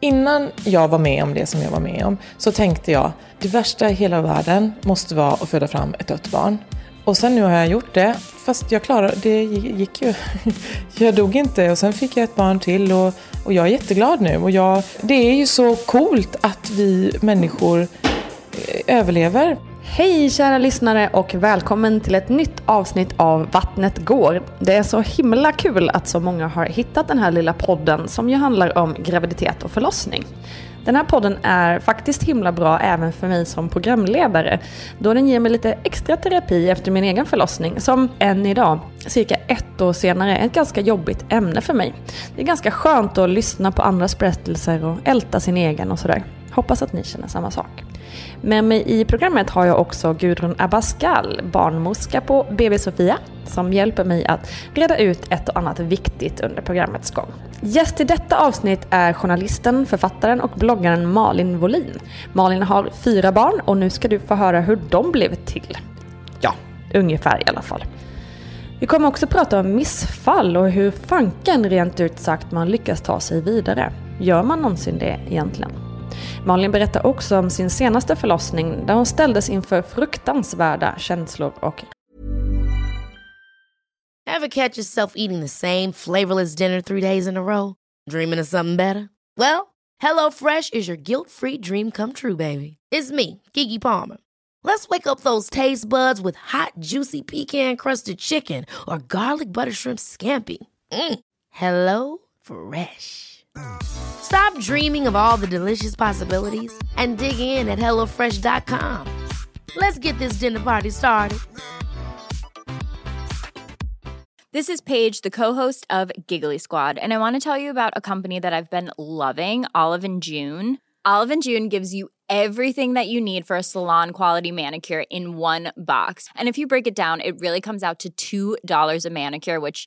Innan jag var med om det som jag var med om så tänkte jag det värsta i hela världen måste vara att föda fram ett dött barn. Och sen nu har jag gjort det, fast jag klarade det gick ju. Jag dog inte och sen fick jag ett barn till och, och jag är jätteglad nu. Och jag, det är ju så coolt att vi människor eh, överlever. Hej kära lyssnare och välkommen till ett nytt avsnitt av Vattnet går. Det är så himla kul att så många har hittat den här lilla podden som ju handlar om graviditet och förlossning. Den här podden är faktiskt himla bra även för mig som programledare då den ger mig lite extra terapi efter min egen förlossning som än idag, cirka ett år senare, är ett ganska jobbigt ämne för mig. Det är ganska skönt att lyssna på andras berättelser och älta sin egen och sådär. Hoppas att ni känner samma sak. Med mig i programmet har jag också Gudrun Abascal, barnmorska på BB Sofia, som hjälper mig att reda ut ett och annat viktigt under programmets gång. Gäst i detta avsnitt är journalisten, författaren och bloggaren Malin Wolin. Malin har fyra barn och nu ska du få höra hur de blev till. Ja, ungefär i alla fall. Vi kommer också prata om missfall och hur fanken rent ut sagt man lyckas ta sig vidare. Gör man någonsin det egentligen? Malin berättar också om sin senaste förlossning där hon ställdes inför fruktansvärda känslor och Have catch yourself eating the same flavorless dinner three days in a row? Dreaming of something better? Well, hello fresh is your guilt free dream come true baby. It's me, Gigi Palmer. Let's wake up those taste buds with hot juicy pecan crusted chicken or garlic butter shrimp scampi. Mm. Hello Fresh. Stop dreaming of all the delicious possibilities and dig in at HelloFresh.com. Let's get this dinner party started. This is Paige, the co-host of Giggly Squad, and I want to tell you about a company that I've been loving, Olive and June. Olive and June gives you everything that you need for a salon quality manicure in one box. And if you break it down, it really comes out to $2 a manicure, which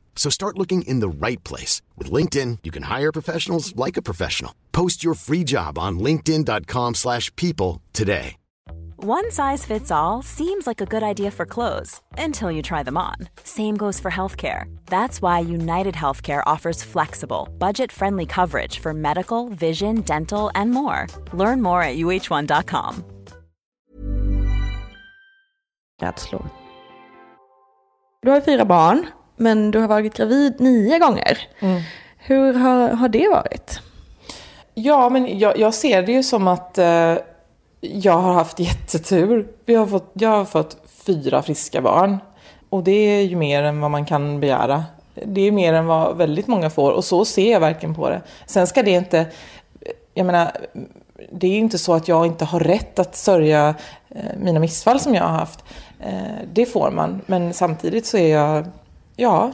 So start looking in the right place. With LinkedIn, you can hire professionals like a professional. Post your free job on linkedin.com slash people today. One size fits all seems like a good idea for clothes until you try them on. Same goes for healthcare. That's why United Healthcare offers flexible, budget-friendly coverage for medical, vision, dental, and more. Learn more at uh1.com. rädslor. Du har fyra barn, men du har varit gravid nio gånger. Mm. Hur har, har det varit? Ja, men jag, jag ser det ju som att eh, jag har haft jättetur. Vi har fått, jag har fått fyra friska barn. Och det är ju mer än vad man kan begära. Det är mer än vad väldigt många får och så ser jag verkligen på det. Sen ska det inte, jag menar, det är ju inte så att jag inte har rätt att sörja eh, mina missfall som jag har haft. Eh, det får man, men samtidigt så är jag, ja,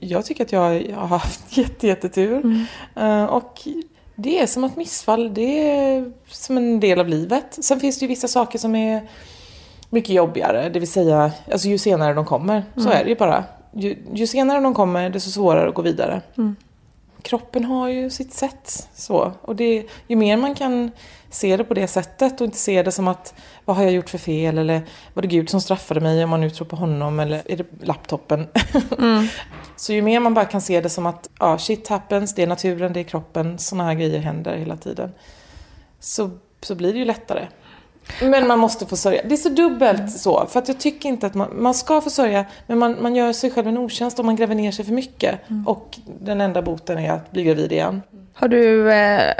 jag tycker att jag har haft jätte, jättetur. Mm. Eh, och det är som ett missfall, det är som en del av livet. Sen finns det ju vissa saker som är mycket jobbigare, det vill säga, alltså ju senare de kommer, mm. så är det ju bara. Ju, ju, senare de kommer, desto svårare att gå vidare. Mm. Kroppen har ju sitt sätt så. Och det, ju mer man kan se det på det sättet och inte se det som att vad har jag gjort för fel eller var det Gud som straffade mig om man nu tror på honom eller är det laptopen? Mm. så ju mer man bara kan se det som att ja, shit happens, det är naturen, det är kroppen, sådana här grejer händer hela tiden. Så, så blir det ju lättare. Men man måste få sörja. Det är så dubbelt så. För att jag tycker inte att man, man ska få sörja. Men man, man gör sig själv en otjänst om man gräver ner sig för mycket. Mm. Och den enda boten är att bli gravid igen. Har du eh,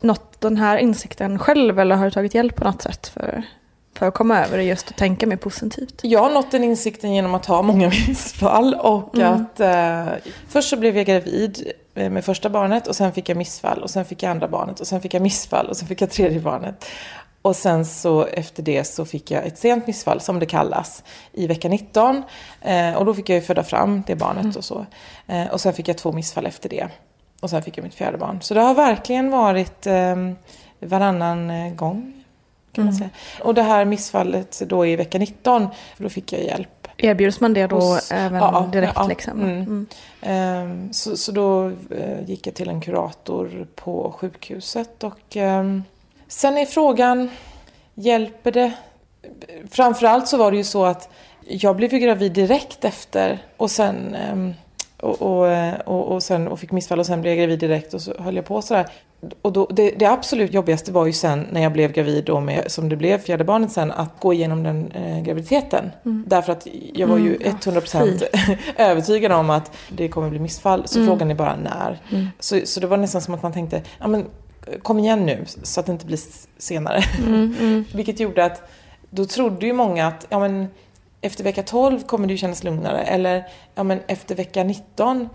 nått den här insikten själv eller har du tagit hjälp på något sätt för, för att komma över det just och tänka mer positivt? Jag har nått den insikten genom att ha många missfall och mm. att eh, först så blev jag gravid med första barnet och sen fick jag missfall och sen fick jag andra barnet och sen fick jag missfall och sen fick jag tredje barnet. Och sen så efter det så fick jag ett sent missfall som det kallas i vecka 19. Eh, och då fick jag ju föda fram det barnet mm. och så. Eh, och sen fick jag två missfall efter det. Och sen fick jag mitt fjärde barn. Så det har verkligen varit eh, varannan gång. Kan mm. man säga. Och det här missfallet då i vecka 19, då fick jag hjälp. Erbjuds man det då Hos, även ja, direkt? Ja, liksom? Mm. Mm. Ehm, så, så då eh, gick jag till en kurator på sjukhuset och ehm, Sen är frågan, hjälper det? Framförallt så var det ju så att jag blev ju gravid direkt efter och sen ehm, och, och, och, och, sen, och fick missfall och sen blev jag gravid direkt och så höll jag på sådär. Och då, det, det, absolut jobbigaste var ju sen när jag blev gravid då med, som det blev, fjärde barnet sen, att gå igenom den eh, graviditeten. Mm. Därför att jag var ju mm, 100% ja, övertygad om att det kommer bli missfall. Så mm. frågan är bara när. Mm. Så, så det var nästan som att man tänkte, ja men kom igen nu så att det inte blir senare. Mm, mm. Vilket gjorde att då trodde ju många att ja, men, efter vecka 12 kommer det ju kännas lugnare. Eller ja, men, efter vecka 19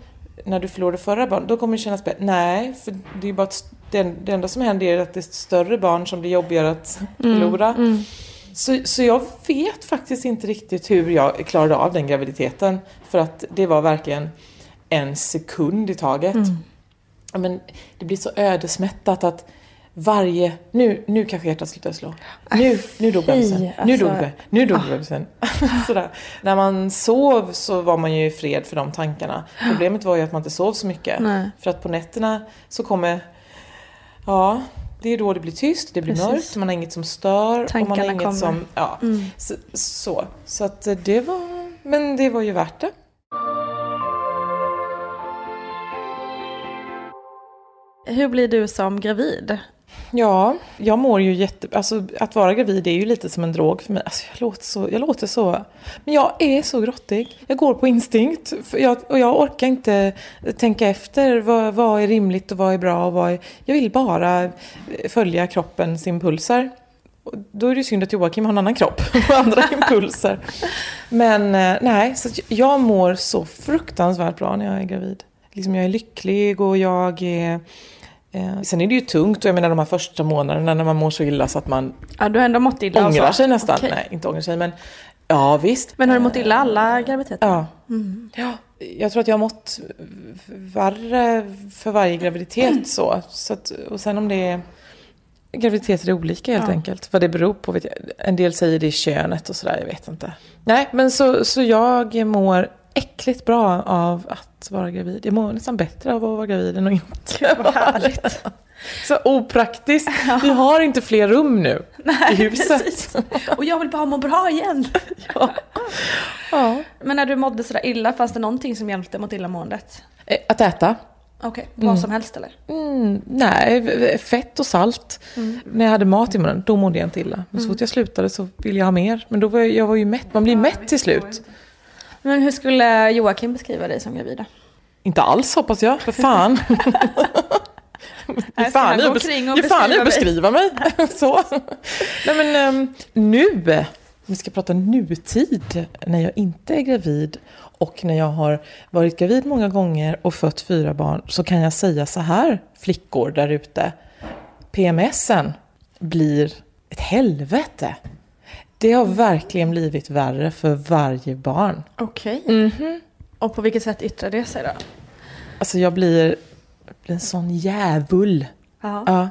när du förlorade förra barnet, då kommer det kännas bättre. Nej, för det är bara ett, det, det enda som händer är att det är större barn som blir jobbigare att mm, förlora. Mm. Så, så jag vet faktiskt inte riktigt hur jag klarade av den graviditeten. För att det var verkligen en sekund i taget. Mm men det blir så ödesmättat att varje, nu, nu kanske hjärtat slutar slå. Nu, nu dog bebisen. Alltså, nu dog det. Nu dog bebisen. Sådär. När man sov så var man ju i fred för de tankarna. Problemet var ju att man inte sov så mycket. Nej. För att på nätterna så kommer, ja, det är då det blir tyst, det blir Precis. mörkt, man har inget som stör. Tankarna och man har inget kommer. som, ja, mm. så, så. Så att det var, men det var ju värt det. Hur blir du som gravid? Ja, jag mår ju jätte... Alltså att vara gravid är ju lite som en drog för mig. Alltså jag låter så... Jag låter så... Men jag är så grottig. Jag går på instinkt. Jag, och jag orkar inte tänka efter. Vad, vad är rimligt och vad är bra och vad är... Jag vill bara följa kroppens impulser. Då är det synd att Joakim har en annan kropp och andra impulser. Men eh, nej, så jag mår så fruktansvärt bra när jag är gravid. Liksom jag är lycklig och jag är Eh, sen är det ju tungt och jag menar de här första månaderna när man mår så illa så att man ja, du har ändå mått illa ångrar alltså. sig nästan. Okay. Nej, inte ångrar sig men ja visst. Men har du mått illa alla graviditeter? Ja. Mm. ja. Jag tror att jag har mått värre för varje graviditet mm. så. så att, och sen om det är Graviditeter är olika helt ja. enkelt. Vad det beror på vet jag. En del säger det är könet och sådär, jag vet inte. Nej, men så, så jag mår äckligt bra av att vara gravid. Jag mår nästan bättre av att vara gravid än att inte vara härligt. Så opraktiskt. Ja. Vi har inte fler rum nu Nej, i huset. Precis. Och jag vill bara må bra igen. Ja. ja. Men när du mådde sådär illa, fanns det någonting som hjälpte mot illamåendet? Eh, att äta. Okej, okay. vad mm. som helst eller? Mm, nej, fett och salt. Mm. När jag hade mat i munnen, då mådde jag inte illa. Men så mm. fort jag slutade så ville jag ha mer. Men då var jag, jag var ju mätt, man blir mätt till slut. Men hur skulle Joakim beskriva dig som gravid? Inte alls hoppas jag, för fan. Ge fan i beskriva, beskriva mig. Så. Nej men um, nu, vi ska prata nutid, när jag inte är gravid och när jag har varit gravid många gånger och fött fyra barn så kan jag säga så här, flickor där ute. PMSen blir ett helvete. Det har verkligen blivit värre för varje barn. Okej. Okay. Mm -hmm. Och på vilket sätt yttrar det sig då? Alltså jag blir, blir en sån djävul. Ja. ja.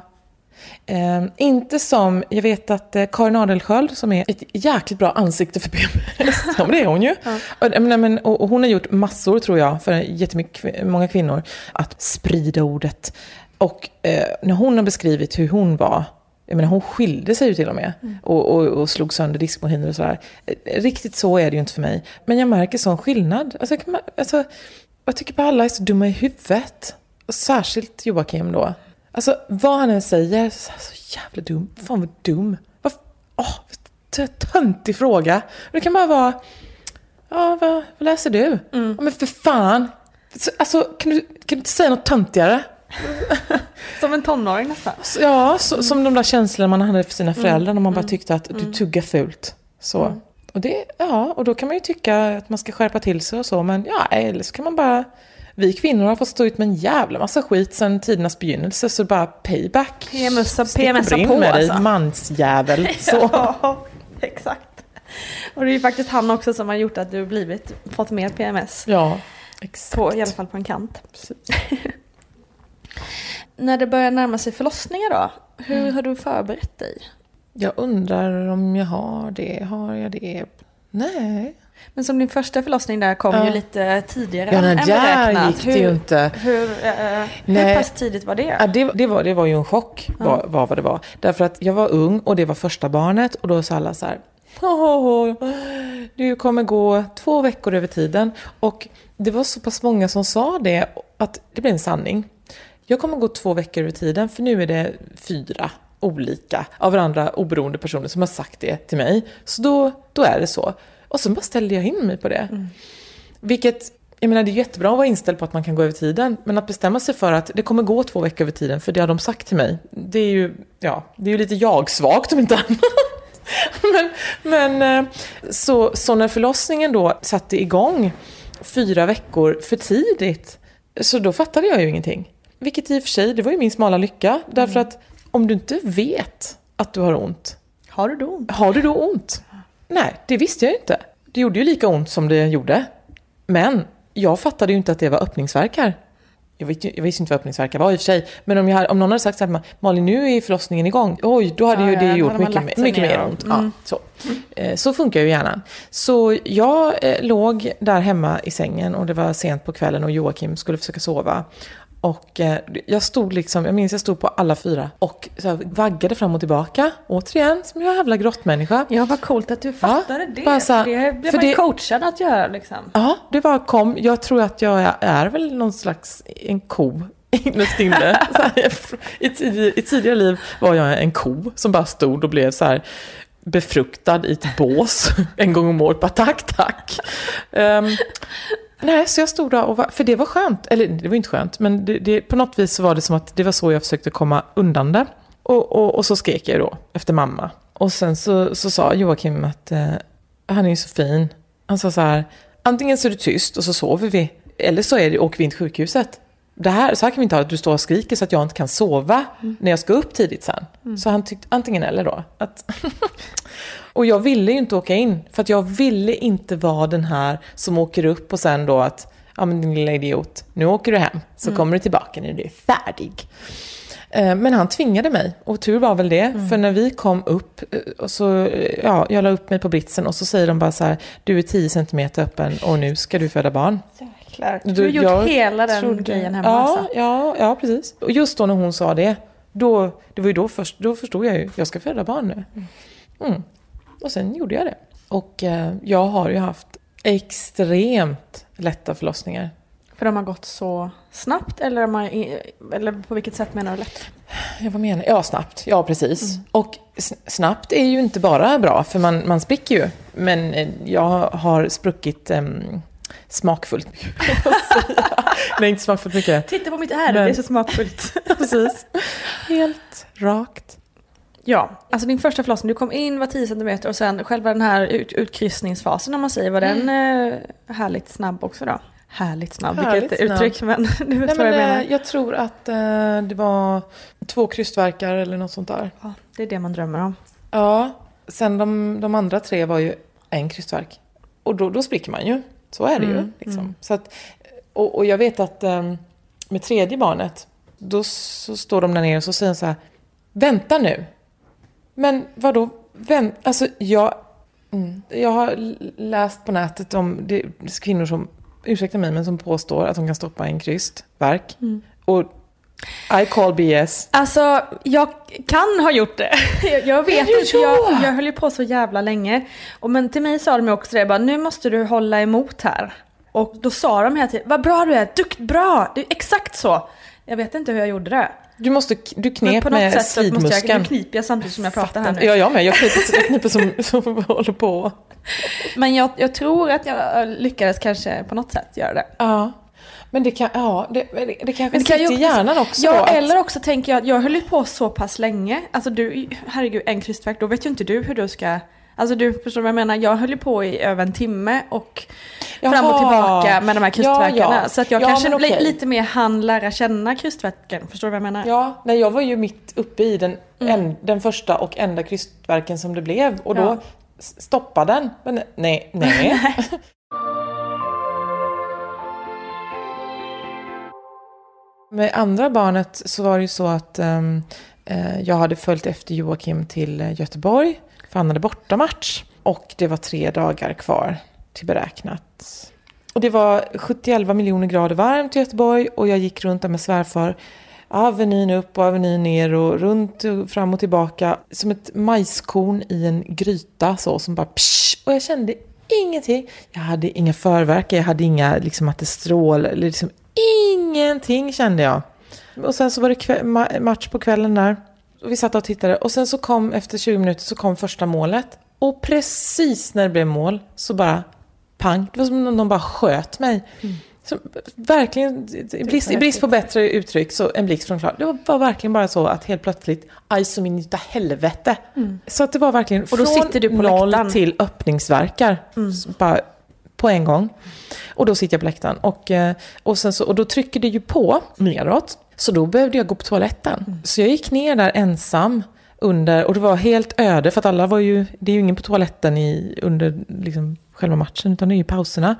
Eh, inte som, jag vet att eh, Karin Adelsköld som är ett jäkligt bra ansikte för PMS, ja men det är hon ju. Och, jag menar, men, och, och hon har gjort massor tror jag, för jättemycket, många kvinnor, att sprida ordet. Och eh, när hon har beskrivit hur hon var, jag menar hon skilde sig ju till och med och, och, och slog sönder diskmaskiner och sådär. Riktigt så är det ju inte för mig. Men jag märker sån skillnad. Alltså, jag kan- alltså, jag tycker bara alla är så dumma i huvudet. Och särskilt Joakim då. Alltså vad han än säger, så, så jävla dum. Fan vad dum. Vad, t- töntig fråga. Det kan bara vara, ja vad, vad läser du? Ja, men för fan. Så, Alltså kan du, kan du inte säga något töntigare? Som en tonåring nästan. Ja, så, som de där känslorna man hade för sina föräldrar när man bara tyckte att du tuggar fult. Så. Och, det, ja, och då kan man ju tycka att man ska skärpa till sig och så, men ja, eller så kan man bara... Vi kvinnor har fått stå ut med en jävla massa skit sedan tidernas begynnelse, så bara payback. PMSa PMSa på, med dig, alltså. mansjävel. Så. Ja, exakt. Och det är ju faktiskt han också som har gjort att du blivit, fått mer PMS. Ja, exakt. På, I alla fall på en kant. När det börjar närma sig förlossningar då, hur Mm. har du förberett dig? Jag undrar om jag har det. Har jag det? Nej. Men som din första förlossning där kom Ja. ju lite tidigare Ja, än beräknat. gick det ju inte. Hur, eh, hur Nej. pass tidigt var det? Ja, det, det, var, det var ju en chock, var, var vad det var. Därför att jag var ung och det var första barnet och då sa alla så här, "Åh, du kommer gå två veckor över tiden. Och det var så pass många som sa det att det blev en sanning. Jag kommer gå två veckor över tiden för nu är det fyra olika av varandra oberoende personer som har sagt det till mig. Så då, då är det så. Och så bara ställde jag in mig på det. Vilket, jag menar det är jättebra att vara inställd på att man kan gå över tiden, men att bestämma sig för att det kommer gå två veckor över tiden, för det har de sagt till mig, det är ju, ja, det är ju lite jag-svagt om inte annat. men, men eh, så, så när förlossningen då satte igång fyra veckor för tidigt, så då fattade jag ju ingenting. Vilket i och för sig, det var ju min smala lycka, därför att om du inte vet att du har ont, Har du då ont? har du då ont? Nej, det visste jag ju inte. Det gjorde ju lika ont som det gjorde. Men jag fattade ju inte att det var öppningsverkar. Jag, vet, jag visste inte vad öppningsverkar var i och för sig. Men om, hade- om någon hade sagt så här, Malin nu är förlossningen igång. Oj, då hade Ja, ju ja, det då gjort mycket, mycket mer ont. Ja, så. Eh, så funkar ju hjärnan. Så jag eh, låg där hemma i sängen och det var sent på kvällen och Joakim skulle försöka sova. Och eh, jag stod liksom, jag minns jag stod på alla fyra och så vaggade fram och tillbaka. Återigen, som en jävla grottmänniska. Ja, vad coolt att du fattade det. bara så här, det blev för man det- coachad att göra liksom. Ja, det bara kom. Jag tror att jag är, är väl någon slags en ko innerst inne. I, tidig, I tidigare liv var jag en ko som bara stod och blev så här befruktad i ett bås en gång om året. Bara tack, tack. Ehm, nej, så jag stod där och var, för det var skönt. Eller det var inte skönt, men det, det, på något vis så var det som att det var så jag försökte komma undan det. Och, och, och så skrek jag då efter mamma. Och sen så, så sa Joakim att eh, han är ju så fin. Han sa så här, antingen så är du tyst och så sover vi, eller så är det, åker vi in till sjukhuset. Det här, så här kan vi inte ha, att du står och skriker så att jag inte kan sova när jag ska upp tidigt sen. Så han tyckte antingen eller då. Att och jag ville ju inte åka in, för att jag ville inte vara den här som åker upp och sen då att, ja men din lilla idiot, nu åker du hem, så kommer du tillbaka när du är färdig. Eh, Men han tvingade mig, och tur var väl det. För när vi kom upp, eh, och så, eh, ja, jag la upp mig på britsen och så säger de bara så här, du är 10 centimeter öppen och nu ska du föda barn. Jäklar. Du har gjort jag hela den trodde- grejen hemma ja, alltså. Ja, ja, precis. Och just då när hon sa det, då, det var ju då först, då förstod jag ju, jag ska föda barn nu. Mm. Och sen gjorde jag det. Och eh, jag har ju haft extremt lätta förlossningar. För de har gått så snabbt eller, har, eller på vilket sätt menar du lätt? Ja, vad menar? Ja, snabbt. Ja, precis. Och s- snabbt är ju inte bara bra, för man, man spricker ju. Men eh, jag har spruckit um, smakfullt. Nej, inte smakfullt mycket. Titta på mitt ärr, det är så smakfullt. Precis. Helt rakt. Ja, alltså din första förlossning, du kom in, var 10 cm och sen själva den här ut, utkryssningsfasen om man säger, var den eh, härligt snabb också då? Härligt snabb, Härligt vilket snabb. uttryck, men du vet Nej, vad jag men, menar. eh, jag tror att eh, det var två krystverkar eller något sånt där. Ja, det är det man drömmer om. Ja, sen de, de andra tre var ju en krystverk. Och då, då spricker man ju. Så är det ju. Liksom. Så att, och, och jag vet att eh, med tredje barnet, då så står de där nere och så säger de så här, vänta nu. Men vadå, vänt, alltså jag, mm, jag har läst på nätet om det är kvinnor som, ursäkta mig, men som påstår att de kan stoppa en krystverk. Och I call BS. Alltså, jag kan ha gjort det. Jag- vet du inte, jag, jag höll ju på så jävla länge. Och men till mig sa de också det, bara, nu måste du hålla emot här. Och då sa de hela tiden, vad bra du är, dukt bra, det är exakt så. Jag vet inte hur jag gjorde det. Du, måste, du knep på något med sätt så måste jag, slidmuskeln. nu kniper jag samtidigt som jag pratar här nu. Ja, jag med. Jag kniper, jag kniper som, som håller på. Men jag, jag tror att jag lyckades kanske på något sätt göra det. Ja. Men det, kan, ja, det, det, det kanske Men det kan sitter i hjärnan också. Ja, då, att- eller också tänker jag att jag höll på så pass länge. Alltså du, herregud, en krystverk, då vet ju inte du hur du ska... Alltså du förstår vad jag menar? Jag höll ju på i över en timme och fram och Jaha. tillbaka med de här krystverkarna. Ja, ja. Så att jag Ja, kanske okej. lite mer hann lära känna krystverken. Förstår du vad jag menar? Ja, nej, jag var ju mitt uppe i den, Mm. en, den första och enda krystverken som det blev. Och då stoppade den. Men nej, nej. Med andra barnet så var det ju så att eh, jag hade följt efter Joakim till eh, Göteborg. För han hade bortamatch. Och det var tre dagar kvar till beräknat. Och det var 71 miljoner grader varmt i Göteborg och jag gick runt där med svärfar. Avenyn upp och avenyn ner och runt och fram och tillbaka. Som ett majskorn i en gryta så som bara psh, Och jag kände ingenting. Jag hade inga förverkar, jag hade inga liksom att det strål, liksom ingenting kände jag. Och sen så var det kväll, ma- match på kvällen där. Och vi satt och tittade och sen så kom efter 20 minuter så kom första målet. Och precis när det blev mål så bara pang. Det var som om någon bara sköt mig. Så, verkligen, i brist, i brist på bättre uttryck, så en blixt från klar. Det var, verkligen bara så att helt plötsligt, aj som in utav helvete. Så att det var verkligen Och då från sitter du på noll läktaren. till öppningsverkar. Så Bara på en gång. Och då sitter jag på läktaren. Och, eh, och, sen så, och då trycker det ju på neråt. Så då behövde jag gå på toaletten. Så jag gick ner där ensam. Under, och det var helt öde för att alla var ju, det är ju ingen på toaletten i, under liksom, själva matchen utan det är ju pauserna.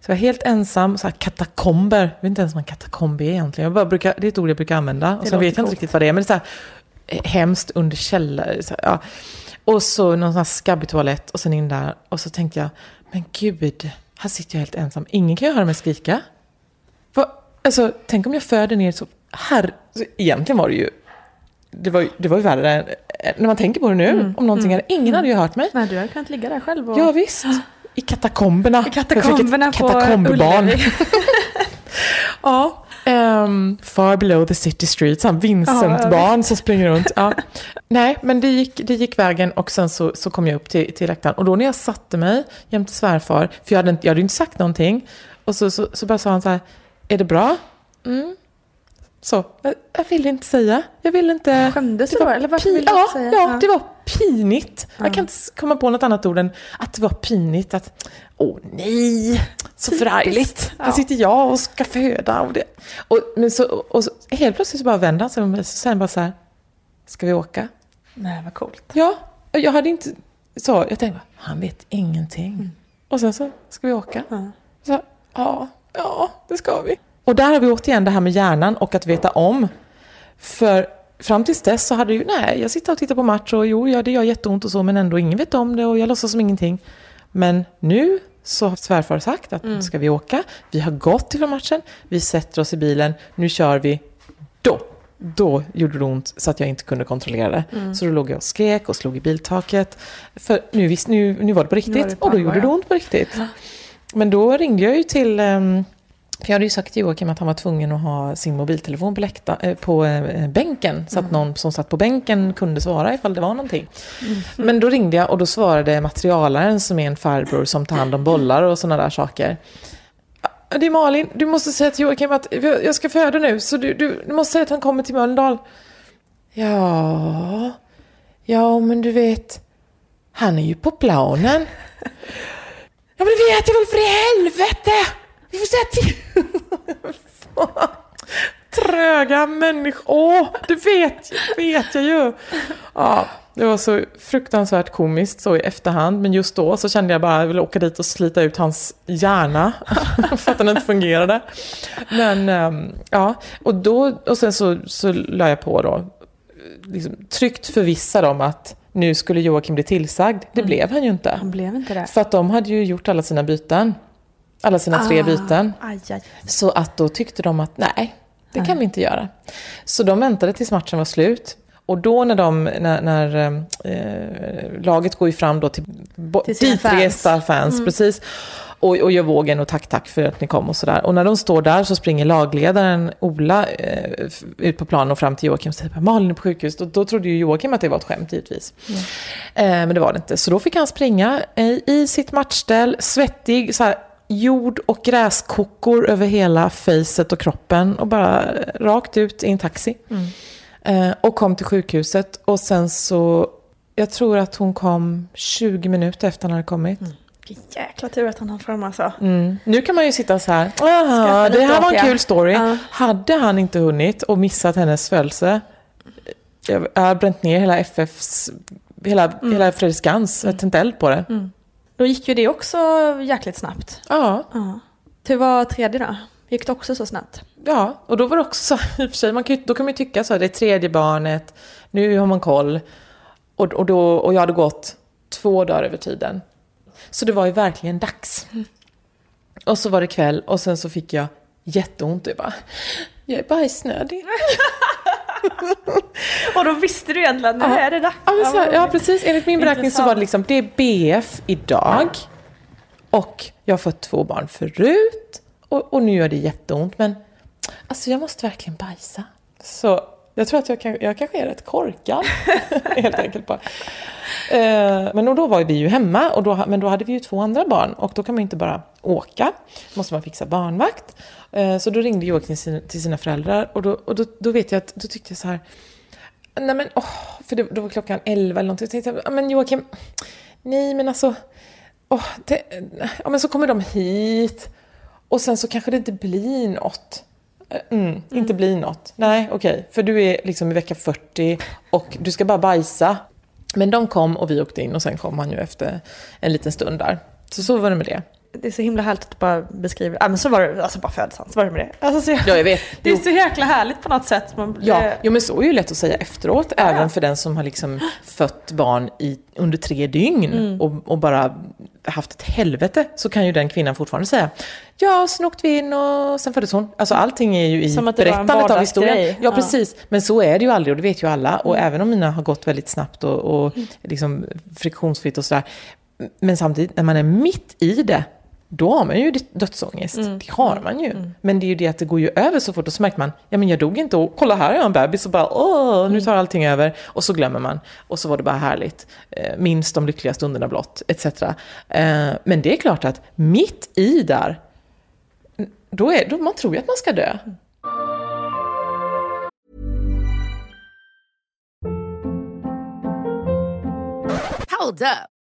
Så jag var helt ensam, så här katakomber, jag vet inte ens vad en katakomb är egentligen. Jag bara brukar, det är ett ord jag brukar använda. Och sen vet jag inte riktigt vad det är, men det är så här, eh, hemskt under källare. Ja. Och så någon sån här skabbig toalett och sen in där. Och så tänkte jag, men gud, här sitter jag helt ensam. Ingen kan ju höra mig skrika. Vad- Alltså, tänk om jag föder ner så här. Egentligen var det ju, det var, det var ju värre när man tänker på det nu. om någonting hade, ingen hade ju hört mig. Nej, du hade kunnat ligga där själv och... Ja visst. I katakomberna. I katakomberna Jag fick ett katakombbarn. Ja. ehm, far below the city streets, han Ja, Vincent-barn som springer runt. Ja. Nej, men det gick, det gick vägen och sen så, så kom jag upp till, till läktaren. Och då när jag satte mig jämte svärfar, för jag hade, inte, jag hade inte sagt någonting, och så, så, så bara sa han så här, är det bra? Mm. Så, jag, jag vill inte säga. Jag vill inte... Skämdes du då? Eller varför ville du ja, inte säga? Ja, det var pinigt. Jag kan inte komma på något annat ord än att det var pinigt. Att, åh nej, så förargligt. Här sitter jag och ska föda. Och det. Och, men så, och så, helt plötsligt så bara vände han sig om och säger bara så här, ska vi åka? Nej, vad coolt. Ja, jag hade inte... Så, jag tänkte, han vet ingenting. Och sen så, ska vi åka? Ja. Så, ja, ja, det ska vi. Och där har vi återigen det här med hjärnan och att veta om. För fram tills dess så hade ju, nej, jag sitter och tittar på match och jo, ja, det gör jätteont och så, men ändå ingen vet om det och jag låtsas som ingenting. Men nu så har svärfar sagt att ska vi åka? Vi har gått ifrån matchen, vi sätter oss i bilen, nu kör vi. Då, då gjorde det ont så att jag inte kunde kontrollera det. Så då låg jag och skrek och slog i biltaket. För nu, visst, nu, nu var det på riktigt det på och då gjorde det ont på riktigt. Men då ringde jag ju till ehm, för jag hade ju sagt till Joakim att han var tvungen att ha sin mobiltelefon på, läkta, eh, på eh, bänken. Så att någon som satt på bänken kunde svara ifall det var någonting. Men då ringde jag och då svarade materialaren som är en farbror som tar hand om bollar och sådana där saker. "Ja, Det är Malin, du måste säga till Joakim att jag ska föda nu så du, du, du måste säga att han kommer till Mölndal. Ja, ja men du vet, han är ju på planen. Ja men det vet jag väl för i helvete! Vi får säga till. Tröga människor. Åh, det vet, vet jag ju. Ja, det var så fruktansvärt komiskt så i efterhand. Men just då så kände jag bara att jag ville åka dit och slita ut hans hjärna. för att den inte fungerade. Men ehm, ja, och, då, och sen så, så la jag på då liksom, tryggt förvissad om att nu skulle Joakim bli tillsagd. Det blev han ju inte. Han blev inte det. För att de hade ju gjort alla sina byten. Alla sina tre byten. Aj, aj. Så att då tyckte de att nej, det kan vi inte göra. Så de väntade tills matchen var slut. Och då när, de, när, när eh, laget går ju fram då till, Till ditresta fans, precis. Och, och gör vågen och tack tack för att ni kom och sådär. Och när de står där så springer lagledaren Ola eh, ut på planen och fram till Joakim och säger Malin är på sjukhus. Då, då trodde ju Joakim att det var ett skämt givetvis. Eh, men det var det inte. Så då fick han springa eh, i sitt matchställ, svettig, så här, jord och gräskockor över hela facet och kroppen och bara rakt ut i en taxi. Eh, och kom till sjukhuset och sen så, jag tror att hon kom 20 minuter efter han hade kommit. Vilken jäkla tur att han hann fram alltså. Mm. Nu kan man ju sitta så här, Jaha, det här var en det." kul story. Ja. Hade han inte hunnit och missat hennes födelse, jag har bränt ner hela FFs, hela, Mm. hela Fredriksskans, jag tänt eld på det. Då gick ju det också jäkligt snabbt. Ja, Ja. Hur var tredje då? Gick det också så snabbt? ja, och då var det också så, i och för sig, man kan, då kan man ju tycka så här, det är tredje barnet, nu har man koll. Och, och, då, och jag hade gått två dagar över tiden. Så det var ju verkligen dags. Och så var det kväll och sen så fick jag jätteont. Jag bara, jag är bajsnödig. Och då visste du egentligen att nu är det dags. Ja, så här, ja, precis. Enligt min beräkning så var det liksom, det är BF idag. Och jag har fått två barn förut. Och, och nu gör det jätteont. Men alltså jag måste verkligen bajsa. Så jag tror att jag, kan, jag kanske är rätt korkad. helt enkelt bara. Eh, men då var vi ju hemma. Och då, men då hade vi ju två andra barn. Och då kan man ju inte bara åka. Då måste man fixa barnvakt. Eh, så då ringde Joakim till sina, till sina föräldrar. Och, då, och då, då vet jag att, då tyckte jag så här. Nej men åh, för det, då var klockan 11 eller någonting. Jag tänkte jag, men Joakim, nej men alltså, åh, det, ja men så kommer de hit och sen så kanske det inte blir något. Eh, Mm, Inte blir något. Nej, okej. För du är liksom i vecka 40 och du ska bara bajsa. Men de kom och vi åkte in och sen kom han ju efter en liten stund där. Så så var det med det. Det är så himla härligt att du bara beskriver, ja men så var det, alltså bara födelsen, så var det med det. Alltså, så, Ja, jag vet. Det är Jo. så jäkla härligt på något sätt. Man, Ja, det- jo, men så är ju lätt att säga efteråt, även för den som har liksom fött barn i, under tre dygn och, och bara haft ett helvete, så kan ju den kvinnan fortfarande säga Ja, sen åkte vi in och sen föddes hon. Alltså allting är ju i Som att det var en berättandet av historien. vardagsgrej. Ja, Ja. precis. Men så är det ju aldrig och det vet ju alla. Och även om mina har gått väldigt snabbt och, och liksom friktionsfritt och sådär. Men samtidigt, när man är mitt i det, då har man ju dödsångest. Det har man ju. Men det är ju det att det går ju över så fort och så märker man, ja men jag dog inte och kolla här har jag en bebis och bara åh, nu tar allting över. Och så glömmer man. Och så var det bara härligt. Eh, minns de lyckliga stunderna blott, etc. Eh, men det är klart att mitt i där, då är, då, man tror ju att man ska dö. Hold up.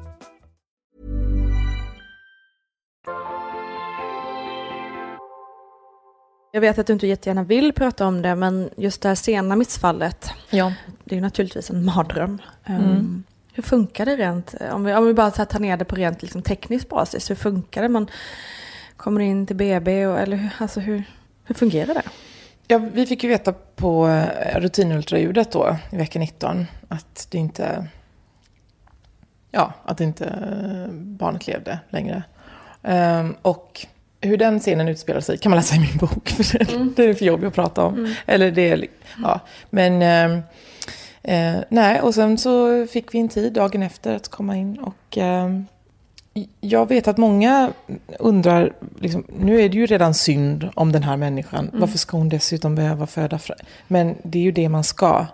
Jag vet att du inte jättegärna vill prata om det, men just det här sena missfallet, Ja. det är ju naturligtvis en mardröm. Mm. Um, hur funkar det rent, om vi, om vi bara tar ner det på rent liksom, teknisk basis, hur funkar det? Man kommer in till BB, och, eller hur, alltså, hur, hur fungerar det? Ja, vi fick ju veta på eh, rutinultraljudet då i vecka 19 att det inte, ja, att inte eh, barnet levde längre. Ehm, och hur den scenen utspelar sig kan man läsa i min bok, för det, det är för jobbigt att prata om. Eller det li- ja, men ehm, eh, nej, och sen så fick vi en tid dagen efter att komma in och ehm, jag vet att många undrar, liksom, nu är det ju redan synd om den här människan. Varför ska hon dessutom behöva föda? Men det är ju det man ska.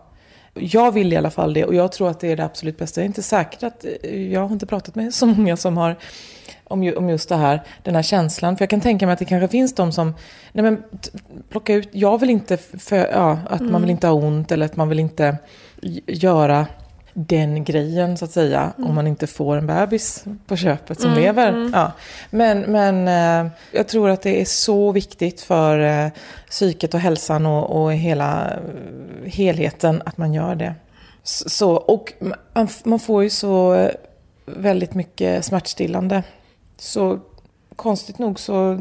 Jag vill i alla fall det och jag tror att det är det absolut bästa. Jag är inte säker att, jag har inte pratat med så många som har om, ju, om just det här, den här känslan. För jag kan tänka mig att det kanske finns de som, nej men plocka ut, jag vill inte, för, ja, att man vill inte ha ont eller att man vill inte göra den grejen så att säga, om man inte får en bebis på köpet som lever. Ja. Men, men eh, jag tror att det är så viktigt för eh, psyket och hälsan och, och hela eh, helheten att man gör det. Så, och man, man får ju så väldigt mycket smärtstillande. Så konstigt nog så,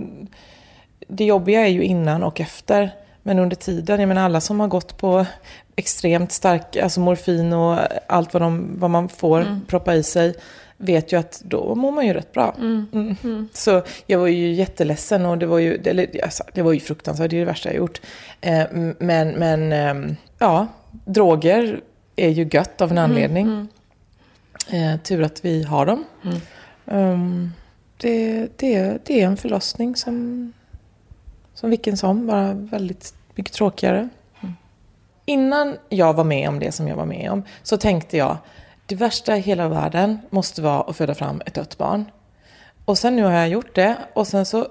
det jobbiga är ju innan och efter. Men under tiden, jag menar alla som har gått på extremt stark, alltså morfin och allt vad, de, vad man får proppa i sig, vet ju att då mår man ju rätt bra. Mm. Så jag var ju jätteledsen och det var ju, eller, alltså, det var ju fruktansvärt, det är det värsta jag gjort. Eh, men, men ehm, ja, droger är ju gött av en anledning. Eh, tur att vi har dem. Ehm, det, det, det är en förlossning som, som vilken som, bara väldigt mycket tråkigare. Innan jag var med om det som jag var med om så tänkte jag det värsta i hela världen måste vara att föda fram ett dött barn. Och sen nu har jag gjort det och sen så,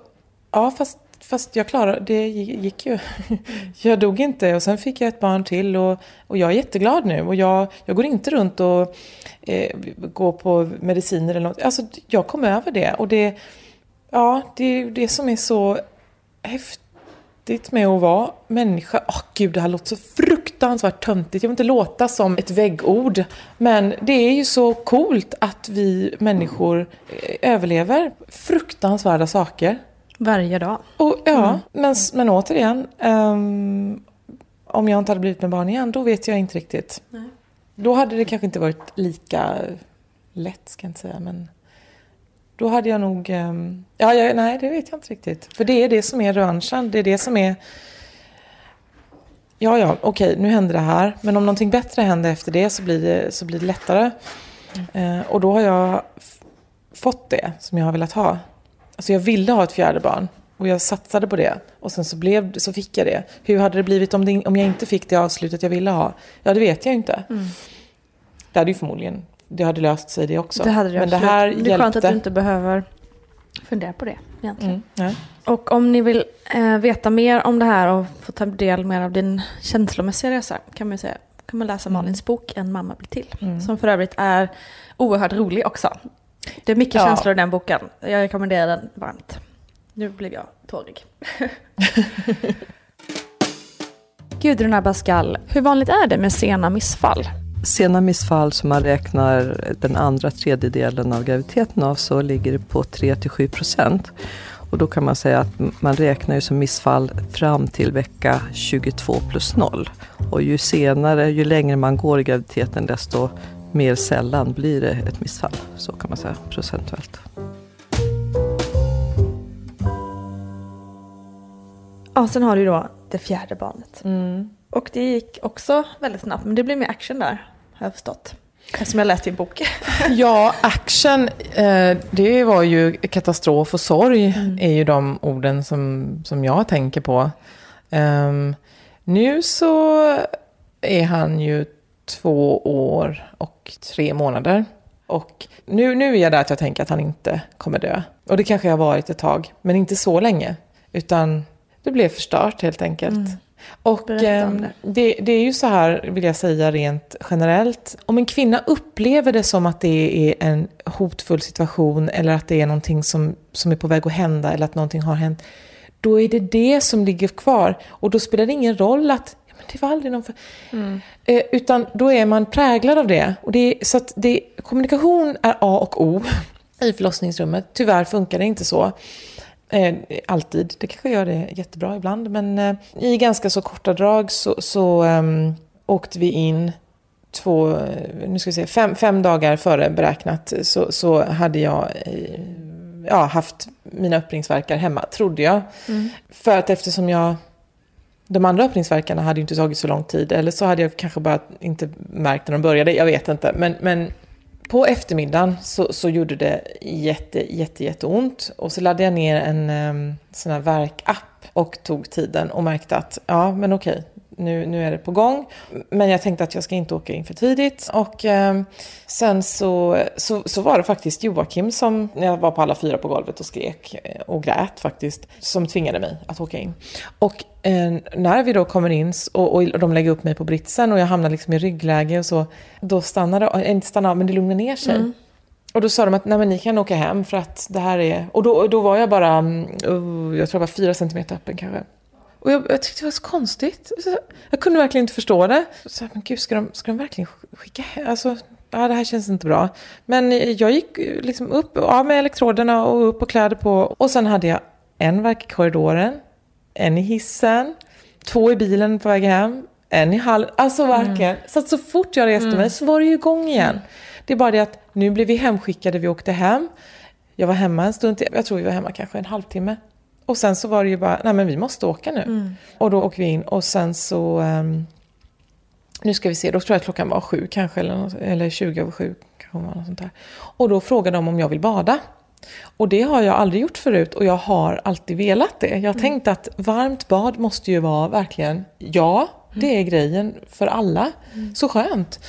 ja fast, fast jag klarade, det gick ju. Jag dog inte och sen fick jag ett barn till och, och jag är jätteglad nu och jag, jag går inte runt och eh, går på mediciner eller något. Alltså jag kom över det och det, ja det är det som är så häftigt med att vara människa. Åh gud, det här låter så fruktansvärt töntigt. Jag vill inte låta som ett väggord. Men det är ju så coolt att vi människor eh, överlever fruktansvärda saker. Varje dag. Och, ja, men, men återigen. ehm, om jag inte hade blivit med barn igen, då vet jag inte riktigt. Då hade det kanske inte varit lika lätt, ska jag inte säga. Men då hade jag nog... ehm, ja, ja, nej, det vet jag inte riktigt. För det är det som är revanschen. Det är det som är... Ja, ja, okej, nu händer det här. Men om någonting bättre händer efter det så blir det, så blir det lättare. Eh, och då har jag fått det som jag har velat ha. Alltså jag ville ha ett fjärde barn. Och jag satsade på det. Och sen så, blev, så fick jag det. Hur hade det blivit om, det, om jag inte fick det avslutet jag ville ha? Ja, det vet jag inte. Det hade ju förmodligen, det hade löst sig det också. Det hade det Men det absolut. här det är skönt hjälpte. att du inte behöver fundera på det egentligen. Mm, nej. Och om ni vill eh, veta mer om det här och få ta del mer av din känslomässiga resa kan man säga kan man läsa Malins bok En mamma blir till. Som för övrigt är oerhört rolig också. Det är mycket Ja. känslor i den boken. Jag rekommenderar den varmt. Nu blev jag tårig. Gudrun Abascal, hur vanligt är det med sena missfall? sena missfall som man räknar den andra tredjedelen av graviditeten av så ligger det på 3-7 procent. Och då kan man säga att man räknar ju som missfall fram till vecka 22 plus 0. Och ju senare, ju längre man går i graviditeten desto mer sällan blir det ett missfall. Så kan man säga procentuellt. Ja, sen har du då det fjärde barnet. Mm. Och det gick också väldigt snabbt, men det blev mer action där, har jag förstått. Eftersom jag läste din bok. Ja, action, eh, det var ju katastrof och sorg Mm. är ju de orden som, som jag tänker på. Ehm, nu så är han ju två år och tre månader. Och nu, nu är jag där att jag tänker att han inte kommer dö. Och det kanske jag har varit ett tag, men inte så länge. Utan det blev förstört helt enkelt. Och Mm. Om ehm, det, det är ju så här, vill jag säga rent generellt. Om en kvinna upplever det som att det är en hotfull situation eller att det är någonting som, som är på väg att hända eller att någonting har hänt. Då är det det som ligger kvar. Och då spelar det ingen roll att det var aldrig någon för... Eh, utan då är man präglad av det. Och det är, så det, kommunikation är A och O i förlossningsrummet. Tyvärr funkar det inte så. Eh, alltid. Det kanske gör det jättebra ibland. Men eh, i ganska så korta drag så, så ehm, åkte vi in två, eh, nu ska vi se, fem, fem dagar före beräknat så, så hade jag eh, ja, haft mina öppningsverkar hemma, trodde jag. För att eftersom jag de andra öppningsverkarna hade ju inte tagit så lång tid. Eller så hade jag kanske bara inte märkt när de började. Jag vet inte. Men, men på eftermiddagen så, så gjorde det jätte, jätte, jätteont. Och så laddade jag ner en um, sån här verkapp och tog tiden och märkte att ja, men okej, nu, nu är det på gång. Men jag tänkte att jag ska inte åka in för tidigt. Och um, sen så, så, så var det faktiskt Joakim som, jag var på alla fyra på golvet och skrek eh, och grät faktiskt, som tvingade mig att åka in. Och eh, när vi då kommer in och, och de lägger upp mig på britsen och jag hamnar liksom i ryggläge och så, då stannar det, eh, inte stannar av, men det lugnar ner sig. Och då sa de att nej men ni kan åka hem för att det här är... Och då, då var jag bara, mm, oh, jag tror jag var fyra centimeter öppen kanske. Och jag, jag tyckte det var så konstigt. Jag kunde verkligen inte förstå det. Så, men gud, ska de, ska de verkligen skicka hem? Alltså, ja, det här känns inte bra. Men jag gick liksom upp, av med elektroderna och upp och kläder på. Och sen hade jag en verk i korridoren, en i hissen, två i bilen på väg hem, en i hallen. Alltså verkligen. Så att så fort jag reste mig så var det ju igång igen. Det är bara det att nu blev vi hemskickade, vi åkte hem. Jag var hemma en stund till, jag tror vi var hemma kanske en halvtimme. Och sen så var det ju bara, nej men vi måste åka nu. Och då åker vi in och sen så, ehm, nu ska vi se, då tror jag att klockan var sju kanske, eller, något, eller 20 över sju. Kanske var något sånt där. Och då frågade de om jag vill bada. Och det har jag aldrig gjort förut och jag har alltid velat det. Jag tänkte att varmt bad måste ju vara verkligen, ja, det är grejen för alla. Så skönt.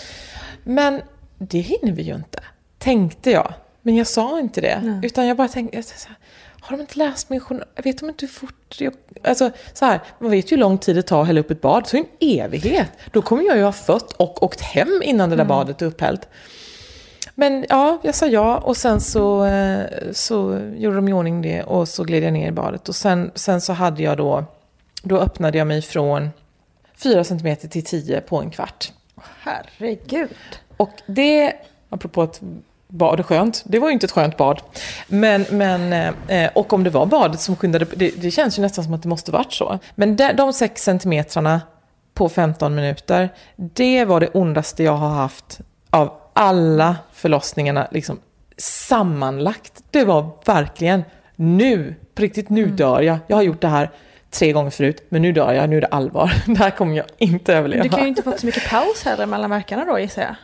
Men det hinner vi ju inte, tänkte jag. Men jag sa inte det. Utan jag bara tänkte, jag så här, har de inte läst min journal? Vet de inte hur fort jag... Alltså så här, man vet ju hur lång tid det tar att hälla upp ett bad, så en evighet. Då kommer jag ju ha fött och åkt hem innan det där badet är upphällt. Men ja, jag sa ja och sen så, eh, så gjorde de i ordning det och så gled jag ner i badet. Och sen, sen så hade jag då, då öppnade jag mig från 4 cm till 10 på en kvart. Herregud. Och det, apropå att bad skönt, det var ju inte ett skönt bad. Men, men, eh, och om det var badet som skyndade, det, det känns ju nästan som att det måste varit så. Men de, de 6 centimetrarna på 15 minuter, det var det ondaste jag har haft av alla förlossningarna liksom, sammanlagt. Det var verkligen nu, på riktigt nu dör jag. Jag har gjort det här tre gånger förut, men nu dör jag, nu är det allvar. Det här kommer jag inte överleva. Du kan ju inte fått så mycket paus heller mellan verkarna då gissar jag.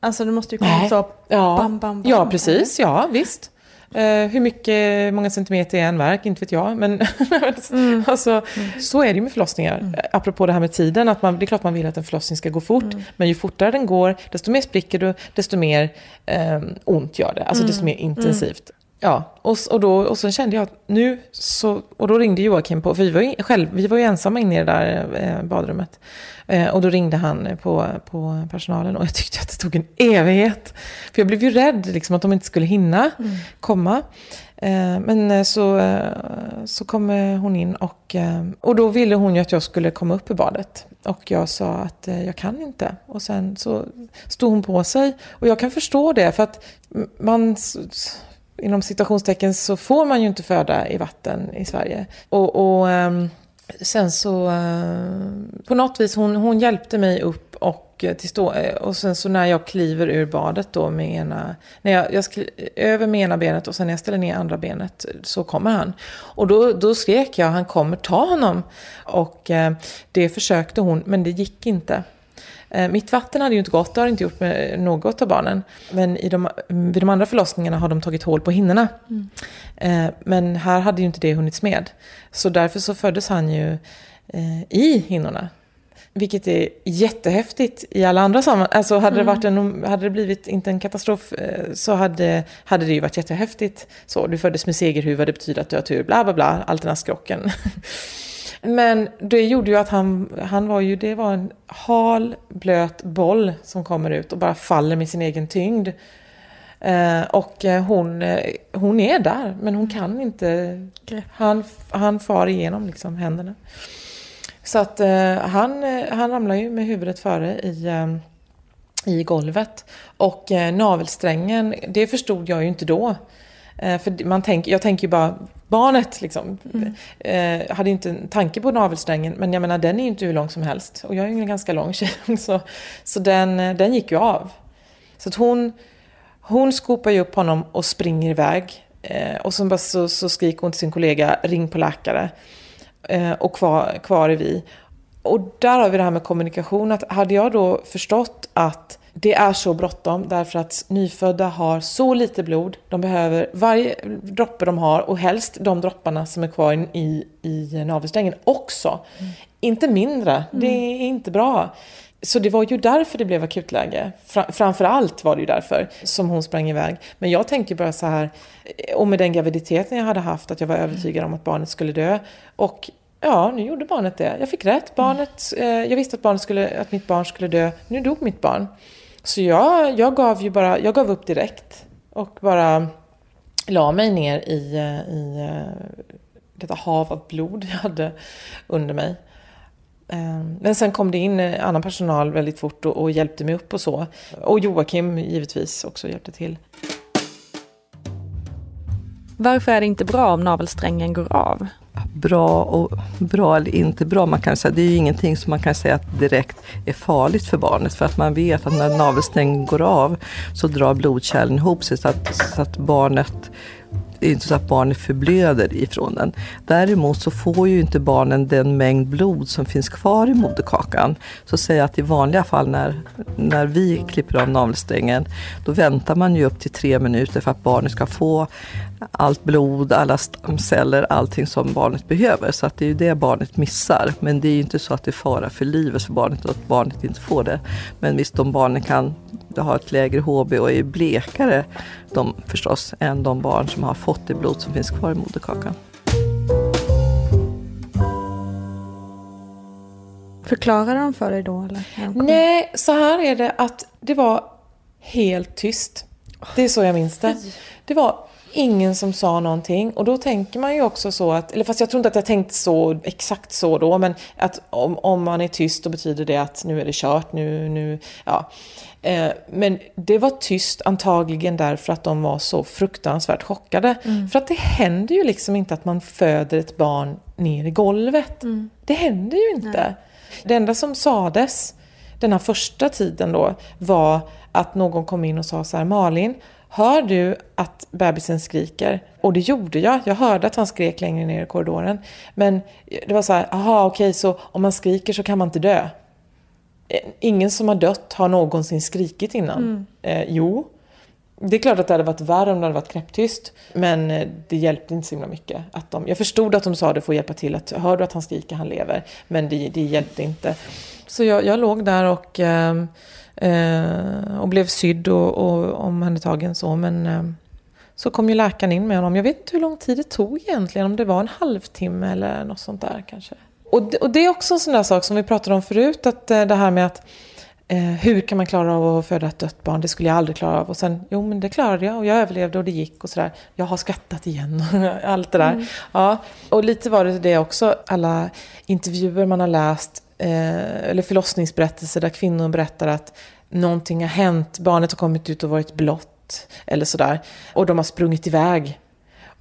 Alltså du måste ju komma Nej. så Ja, bam, bam, bam. ja precis. Ja, visst. Eh, hur mycket, många centimeter är en verk? Inte vet jag. Men Mm. alltså, så är det ju med förlossningar. Eh, Apropå det här med tiden. Att man, det är klart man vill att en förlossning ska gå fort. Mm. Men ju fortare den går, desto mer spricker du, desto mer eh, ont gör det. Alltså Mm. desto mer intensivt. Ja, och, och, då, och så kände jag att nu så, och då ringde Joakim på, för vi var ju, själv, vi var ju ensamma inne i det där eh, badrummet. Eh, och då ringde han på, på personalen och jag tyckte att det tog en evighet. För jag blev ju rädd liksom, att de inte skulle hinna komma. Eh, men så, så kommer hon in och, och då ville hon ju att jag skulle komma upp i badet. Och jag sa att jag kan inte. Och sen så stod hon på sig. Och jag kan förstå det för att man inom citationstecken så får man ju inte föda i vatten i Sverige. Och, och ehm, sen så eh, på något vis hon, hon hjälpte mig upp och till stå, eh, och sen så när jag kliver ur badet då med ena, när jag, jag skri, över med ena benet och sen när jag ställer ner andra benet så kommer han. Och då, då skrek jag, han kommer ta honom. Och eh, det försökte hon, men det gick inte. Eh, mitt vatten hade ju inte gått, det har inte gjort med något av barnen. Men i de, vid de andra förlossningarna har de tagit hål på hinnorna. Mm. Eh, men här hade ju inte det hunnits med. Så därför så föddes han ju eh, i hinnorna. Vilket är jättehäftigt i alla andra sammanhang. Alltså hade, det varit en, hade det blivit, inte en katastrof, så hade, hade det ju varit jättehäftigt. Så, du föddes med segerhuva, det betyder att du har tur, bla bla bla, allt den här skrocken. Men det gjorde ju att han, han var ju, det var en hal, blöt boll som kommer ut och bara faller med sin egen tyngd. Eh, och eh, hon, eh, hon är där, men hon kan inte, han, han far igenom liksom händerna. Så att eh, han, eh, han ramlar ju med huvudet före i, eh, i golvet. Och eh, navelsträngen, det förstod jag ju inte då. Eh, för man tänk, jag tänker ju bara barnet liksom. Mm. Eh, hade inte en tanke på navelsträngen, men jag menar den är ju inte hur lång som helst. Och jag är ju en ganska lång tjej så, så den, den gick ju av. Så att hon, hon skopar ju upp honom och springer iväg. och så, så, så skriker hon till sin kollega, ring på läkare. Eh, och kvar, kvar är vi. Och där har vi det här med kommunikation. Att hade jag då förstått att det är så bråttom därför att nyfödda har så lite blod. De behöver varje droppe de har och helst de dropparna som är kvar i, i navelsträngen också. Mm. Inte mindre. Mm. Det är inte bra. Så det var ju därför det blev akutläge. Framför allt var det ju därför som hon sprang iväg. Men jag tänkte bara så här, och med den graviditeten jag hade haft, att jag var övertygad om att barnet skulle dö. Och ja, nu gjorde barnet det. Jag fick rätt. Barnet, eh, jag visste att, barnet skulle, att mitt barn skulle dö. Nu dog mitt barn. Så jag, jag gav ju bara, jag gav upp direkt. Och bara la mig ner i, eh, i eh, detta hav av blod jag hade under mig. Ehm, men sen kom det in eh, annan personal väldigt fort och, och hjälpte mig upp och så. Och Joakim givetvis också hjälpte till. Varför är det inte bra om navelsträngen går av? Bra och bra eller inte bra, man kan säga, det är ju ingenting som man kan säga att direkt är farligt för barnet. För att man vet att när navelsträngen går av så drar blodkärlen ihop sig så att, så att barnet det är inte så att barnet förblöder ifrån den. Däremot så får ju inte barnen den mängd blod som finns kvar i moderkakan. Så säg att i vanliga fall när, när vi klipper av navelsträngen, då väntar man ju upp till tre minuter för att barnet ska få allt blod, alla stamceller, allting som barnet behöver. Så att det är ju det barnet missar. Men det är ju inte så att det är fara för livet för barnet och att barnet inte får det. Men visst, de barnen kan ha ett lägre HB och är blekare de, förstås än de barn som har fått det blod som finns kvar i moderkakan. Förklarar de för dig då? Eller? Nej, så här är det att det var helt tyst. Det är så jag minns det. Det var ingen som sa någonting. Och då tänker man ju också så att, eller fast jag tror inte att jag tänkte så exakt så då, men att om, om man är tyst då betyder det att nu är det kört, nu, nu, ja. Eh, men det var tyst antagligen därför att de var så fruktansvärt chockade. Mm. För att det händer ju liksom inte att man föder ett barn ner i golvet. Mm. Det händer ju inte. Nej. Det enda som sades den här första tiden då var att någon kom in och sa så här, Malin, Hör du att bebisen skriker? Och det gjorde jag. Jag hörde att han skrek längre ner i korridoren. Men det var så här, aha okej, okay, så om man skriker så kan man inte dö. Ingen som har dött har någonsin skrikit innan. Mm. Eh, jo, det är klart att det hade varit värre om det hade varit knäpptyst. Men eh, det hjälpte inte så himla mycket. Att de, jag förstod att de sa det för att hjälpa till. Att, hör du att han skriker, han lever. Men det, det hjälpte inte. Så jag, jag låg där och Eh, och blev sydd och, och omhändertagen så. Men eh, så kom ju läkaren in med honom. Jag vet inte hur lång tid det tog egentligen. Om det var en halvtimme eller något sånt där kanske. Och, och det är också en sån där sak som vi pratade om förut. Att eh, det här med att Eh, hur kan man klara av att föda ett dött barn? Det skulle jag aldrig klara av. Och sen, jo men det klarade jag och jag överlevde och det gick och sådär. Jag har skrattat igen allt det där. Mm. Ja, och lite var det det också, alla intervjuer man har läst, eh, eller förlossningsberättelser där kvinnor berättar att någonting har hänt, barnet har kommit ut och varit blått eller sådär. Och de har sprungit iväg.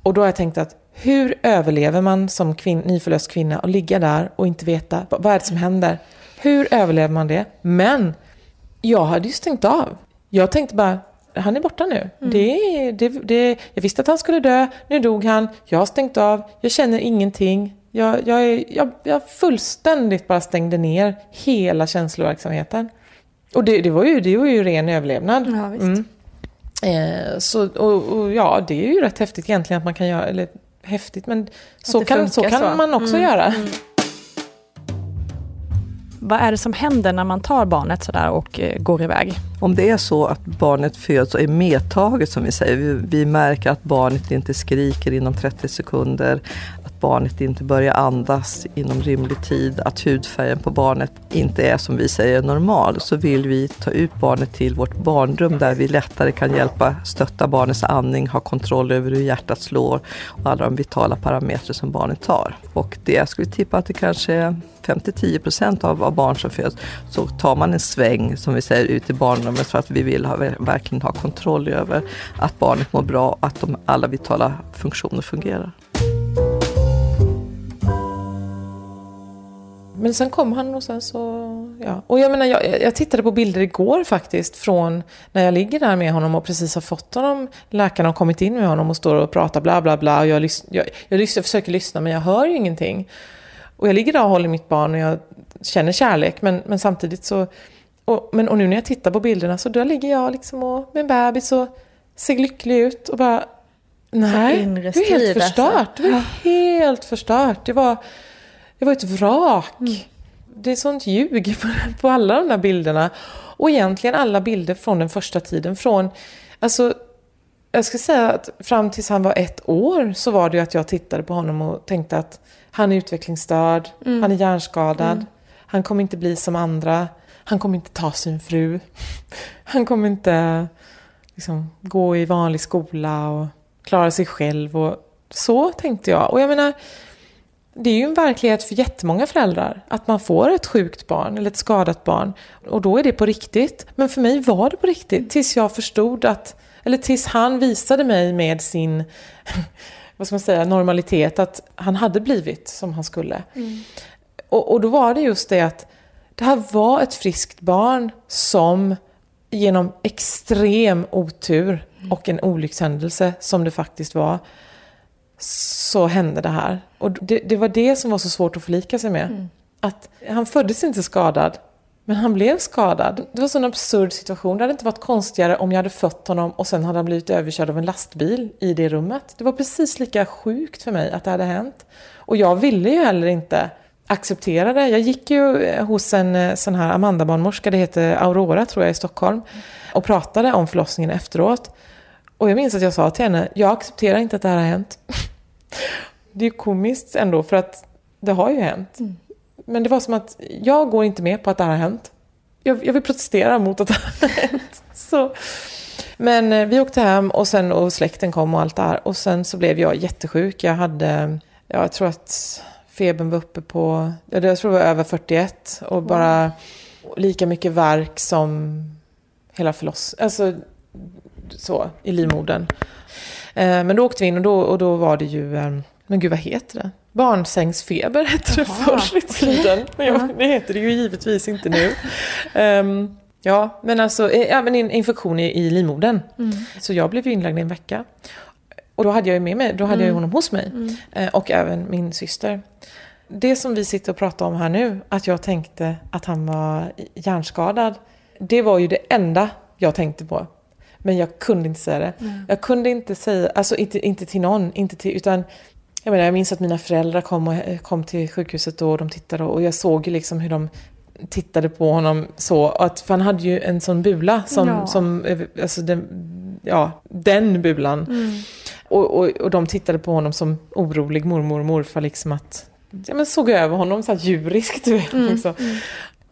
Och då har jag tänkt att hur överlever man som kvin- nyförlöst kvinna och ligga där och inte veta vad är det som händer? Hur överlever man det? Men jag hade ju stängt av. Jag tänkte bara, han är borta nu. Det, det, det, jag visste att han skulle dö, nu dog han, jag har stängt av, jag känner ingenting. Jag, jag, jag, jag fullständigt bara stängde ner hela känsloverksamheten. Och det, det, var, ju, det var ju ren överlevnad. Ja. Mm. Eh, så, och, och ja, det är ju rätt häftigt egentligen att man kan göra, eller häftigt, men så kan, så kan så. man också Mm. göra. Vad är det som händer när man tar barnet sådär och eh, går iväg? Om det är så att barnet föds och är medtaget som vi säger, vi, vi märker att barnet inte skriker inom 30 sekunder, att barnet inte börjar andas inom rimlig tid, att hudfärgen på barnet inte är som vi säger normal, så vill vi ta ut barnet till vårt barnrum där vi lättare kan hjälpa stötta barnets andning, ha kontroll över hur hjärtat slår och alla de vitala parametrar som barnet tar. Och det jag skulle tippa att det kanske 5-10 procent av, av barn som föds, så tar man en sväng som vi säger ut i barnrummet för att vi vill ha, verkligen ha kontroll över att barnet mår bra, och att de, alla vitala funktioner fungerar. Men sen kom han och sen så, ja. Och jag menar, jag, jag tittade på bilder igår faktiskt från när jag ligger där med honom och precis har fått honom. Läkarna har kommit in med honom och står och pratar bla bla bla. Och jag, lys, jag, jag, lys, jag försöker lyssna men jag hör ju ingenting. Och jag ligger där och håller mitt barn och jag känner kärlek men, men samtidigt så... Och, men, och nu när jag tittar på bilderna så där ligger jag liksom och, med en bebis och ser lycklig ut och bara... Nej, det strid, helt förstört. alltså. Det var helt förstört. Det var, det var ett vrak. Det är sånt ljug på, på alla de där bilderna. Och egentligen alla bilder från den första tiden. Från, alltså, jag ska säga att fram tills han var ett år så var det ju att jag tittade på honom och tänkte att han är utvecklingsstörd, Mm. han är hjärnskadad, Mm. han kommer inte bli som andra, han kommer inte ta sin fru, han kommer inte liksom, gå i vanlig skola och klara sig själv. Och så tänkte jag. Och jag menar, det är ju en verklighet för jättemånga föräldrar att man får ett sjukt barn eller ett skadat barn. Och då är det på riktigt. Men för mig var det på riktigt tills jag förstod att, eller tills han visade mig med sin, vad ska man säga, normalitet att han hade blivit som han skulle. Och, och då var det just det att det här var ett friskt barn som genom extrem otur och en olyckshändelse som det faktiskt var så hände det här. Och det, det var det som var så svårt att förlika sig med. Att han föddes inte skadad, men han blev skadad. Det var en sån absurd situation. Det hade inte varit konstigare om jag hade fött honom och sen hade han blivit överkörd av en lastbil i det rummet. Det var precis lika sjukt för mig att det hade hänt. Och jag ville ju heller inte acceptera det. Jag gick ju eh, hos en eh, sån här Amanda-barnmorska, det heter Aurora tror jag i Stockholm, och pratade om förlossningen efteråt. Och jag minns att jag sa till henne, jag accepterar inte att det här har hänt. Det är ju komiskt ändå för att det har ju hänt. Mm. Men det var som att jag går inte med på att det här har hänt. Jag, jag vill protestera mot att det här har hänt. Så. Men eh, vi åkte hem och sen och släkten kom och allt det här. Och sen så blev jag jättesjuk. Jag hade, ja, jag tror att febern var uppe på, jag tror det var över 41. Och bara lika mycket värk som hela förlossningen. Alltså så, i livmodern. Eh, men då åkte vi in och då, och då var det ju, eh, men gud vad heter det? Barnsängsfeber hette det förr i tiden. Men jag, det heter det ju givetvis inte nu. Ehm, ja, men alltså eh, ja, men en infektion i, i livmodern. Så jag blev ju inlagd i en vecka. Och då hade jag ju med mig, då hade jag ju honom hos mig. Eh, och även min syster. Det som vi sitter och pratar om här nu, att jag tänkte att han var hjärnskadad. Det var ju det enda jag tänkte på. Men jag kunde inte säga det. Jag kunde inte säga, alltså inte, inte till någon, inte till, utan jag menar, jag minns att mina föräldrar kom, och, kom till sjukhuset då och de tittade och jag såg ju liksom hur de tittade på honom så. Att, för han hade ju en sån bula som, Ja. som alltså den, ja, den bulan. Och, och, och de tittade på honom som orolig mormor och morfar liksom att, ja men såg över honom så här djuriskt vet. Liksom.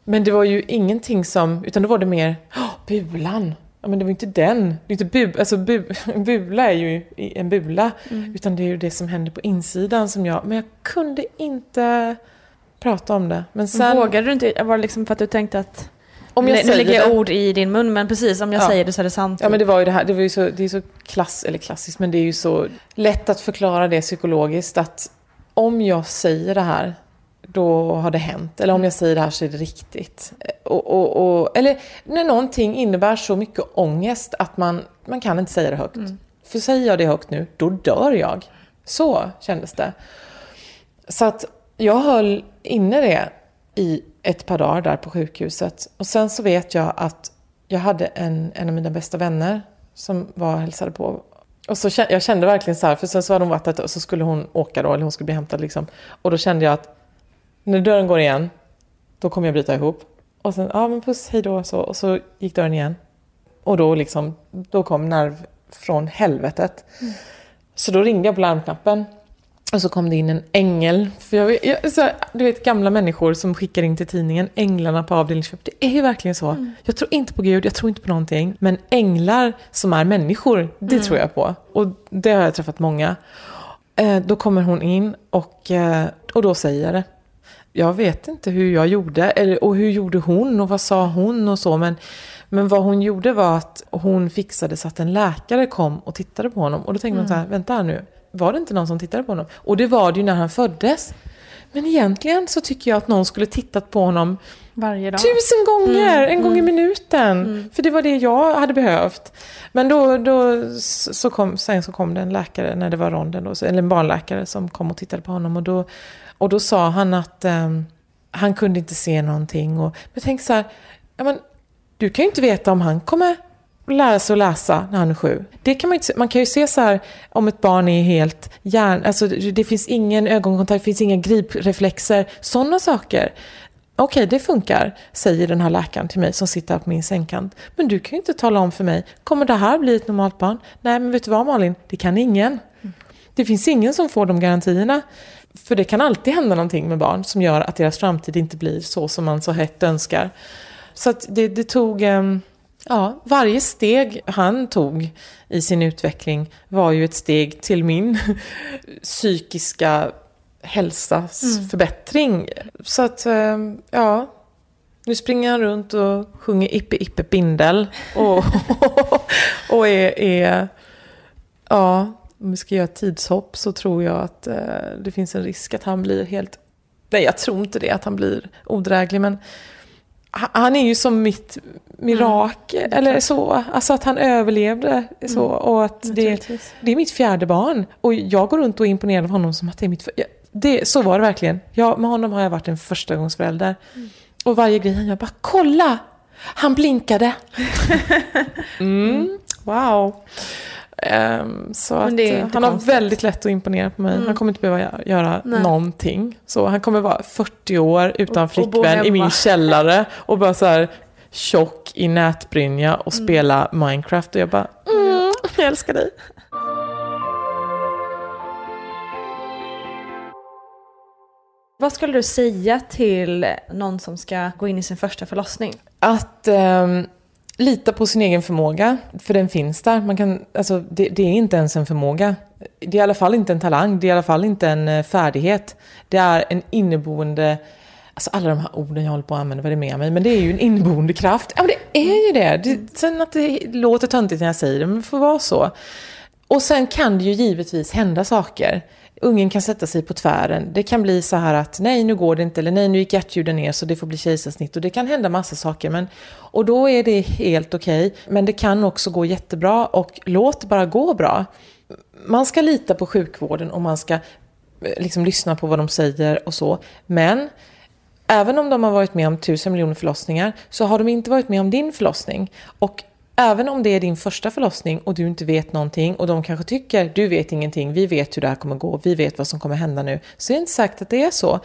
Men det var ju ingenting som, utan då var det mer, "Åh, bulan. Ja men det var inte den. Det är inte bu, alltså bu, bula är ju en bula. Utan det är ju det som händer på insidan som jag, men jag kunde inte prata om det. Men sen, Vågade du inte? Var det liksom för att du tänkte att... om jag nu säger lägger jag ord i din mun, men precis om jag Ja. säger det så är det sant. Ja men det var ju det här, det var ju så, det är så klass, eller klassiskt, men det är ju så lätt att förklara det psykologiskt att om jag säger det här, då har det hänt. Eller om jag säger det här så är det riktigt. Och, och, och, eller när någonting innebär så mycket ångest att man, man kan inte säga det högt. För säger jag det högt nu, då dör jag. Så kändes det. Så att jag höll inne det i ett par dagar där på sjukhuset. Och sen så vet jag att jag hade en, en av mina bästa vänner som var och hälsade på. Och så jag kände verkligen så här, för sen så hade hon varit och så skulle hon åka då, eller hon skulle bli hämtad liksom. Och då kände jag att när dörren går igen, då kommer jag bryta ihop. Och sen, ja men puss, hej då, så. Och så gick dörren igen. Och då liksom, då kom nerv från helvetet. Så då ringde jag på larmknappen. Och så kom det in en ängel. För jag, jag, så, du vet gamla människor som skickar in till tidningen, änglarna på avdelningsköp. Det är ju verkligen så. Jag tror inte på Gud, jag tror inte på någonting. Men änglar som är människor, det tror jag på. Och det har jag träffat många. Eh, då kommer hon in och, eh, och då säger jag det. Jag vet inte hur jag gjorde, eller, och hur gjorde hon och vad sa hon och så. Men, men vad hon gjorde var att hon fixade så att en läkare kom och tittade på honom. Och då tänkte man så här, vänta här nu, var det inte någon som tittade på honom? Och det var det ju när han föddes. Men egentligen så tycker jag att någon skulle tittat på honom Varje dag. tusen gånger, en gång i minuten. För det var det jag hade behövt. Men då, då så kom, sen så kom det en läkare, när det var ronden då, eller en barnläkare som kom och tittade på honom. Och då, och då sa han att ehm, han kunde inte se någonting. Och, men tänk så här, ja, men, du kan ju inte veta om han kommer lära sig att läsa när han är sju. Det kan man, inte, man kan ju se så här om ett barn är helt hjärn... Alltså det, finns ingen ögonkontakt, det finns inga gripreflexer. Sådana saker. Okej, det funkar, säger den här läkaren till mig som sitter på min sängkant. Men du kan ju inte tala om för mig, kommer det här bli ett normalt barn? Nej, men vet du vad Malin? Det kan ingen. Det finns ingen som får de garantierna. För det kan alltid hända någonting med barn som gör att deras framtid inte blir så som man så hett önskar. Så det, det tog... ehm, Ja, varje steg han tog i sin utveckling var ju ett steg till min psykiska hälsas förbättring. Så att, ehm, ja, nu springer han runt och sjunger Ippe Ippe Bindel. Och, och är, är, ja, om vi ska göra ett tidshopp så tror jag att eh, det finns en risk att han blir helt, nej jag tror inte det, att han blir odräglig, men han- är ju som mitt mirakel, eller så. Alltså att han överlevde så. Och att det, det är mitt fjärde barn. Och jag går runt och är imponerad av honom som att det är mitt... jag- Det, så var det verkligen. Jag, med honom har jag varit en förstagångsförälder. Och varje grej han gör, bara kolla! Han blinkade. Mm, wow. Ehm, så att, eh, han har konstigt. väldigt lätt att imponera på mig. Han kommer inte behöva gö- göra Nej. någonting. Så han kommer vara 40 år utan Och- och flickvän i min källare och bara så här tjock i nätbrynja och spela Minecraft. Och jag bara, mm, jag älskar dig. Vad skulle du säga till någon som ska gå in i sin första förlossning? Att ehm, lita på sin egen förmåga, för den finns där. Man kan, alltså, det, det är inte ens en förmåga. Det är i alla fall inte en talang, det är i alla fall inte en eh, färdighet. Det är en inneboende, alltså alla de här orden jag håller på att använda, vad är det med mig? Men det är ju en inneboende kraft. Ja, men det är ju det. det sen att det låter töntigt när jag säger det, men det får vara så. Och sen kan det ju givetvis hända saker. Ungen kan sätta sig på tvären. Det kan bli så här att nej, nu går det inte. Eller nej, nu gick hjärtljuden ner så det får bli kejsarsnitt. Och det kan hända massa saker. Men, och då är det helt okej. Men det kan också gå jättebra och låt det bara gå bra. Man ska lita på sjukvården och man ska eh, liksom lyssna på vad de säger och så. Men även om de har varit med om tusen miljoner förlossningar så har de inte varit med om din förlossning. Och även om det är din första förlossning och du inte vet någonting och de kanske tycker du vet ingenting, vi vet hur det här kommer gå, vi vet vad som kommer hända nu, så är det inte säkert att det är så.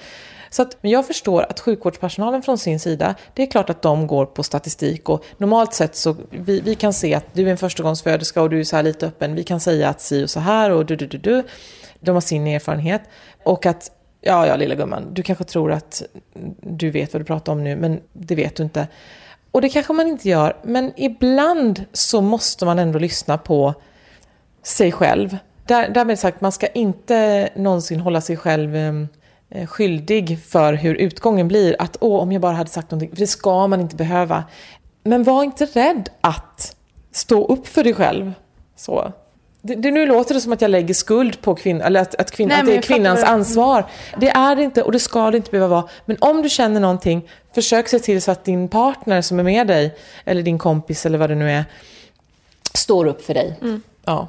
Så att, men jag förstår att sjukvårdspersonalen från sin sida, det är klart att de går på statistik och normalt sett så vi, vi kan se att du är en förstagångsföderska och du är så här lite öppen, vi kan säga att si och så här och du, du, du, du. De har sin erfarenhet och att Ja, ja, lilla gumman, du kanske tror att du vet vad du pratar om nu, men det vet du inte. Och det kanske man inte gör, men ibland så måste man ändå lyssna på sig själv. Där, därmed sagt, man ska inte någonsin hålla sig själv ehm, eh, skyldig för hur utgången blir. Att åh, om jag bara hade sagt någonting, för det ska man inte behöva. Men var inte rädd att stå upp för dig själv. Så. Det, det, nu låter det som att jag lägger skuld på kvinnan, eller att, att, kvin, Nej, att det är kvinnans ansvar. Det är det inte och det ska det inte behöva vara. Men om du känner någonting, försök se till så att din partner som är med dig, eller din kompis eller vad det nu är, står upp för dig. Mm. Ja.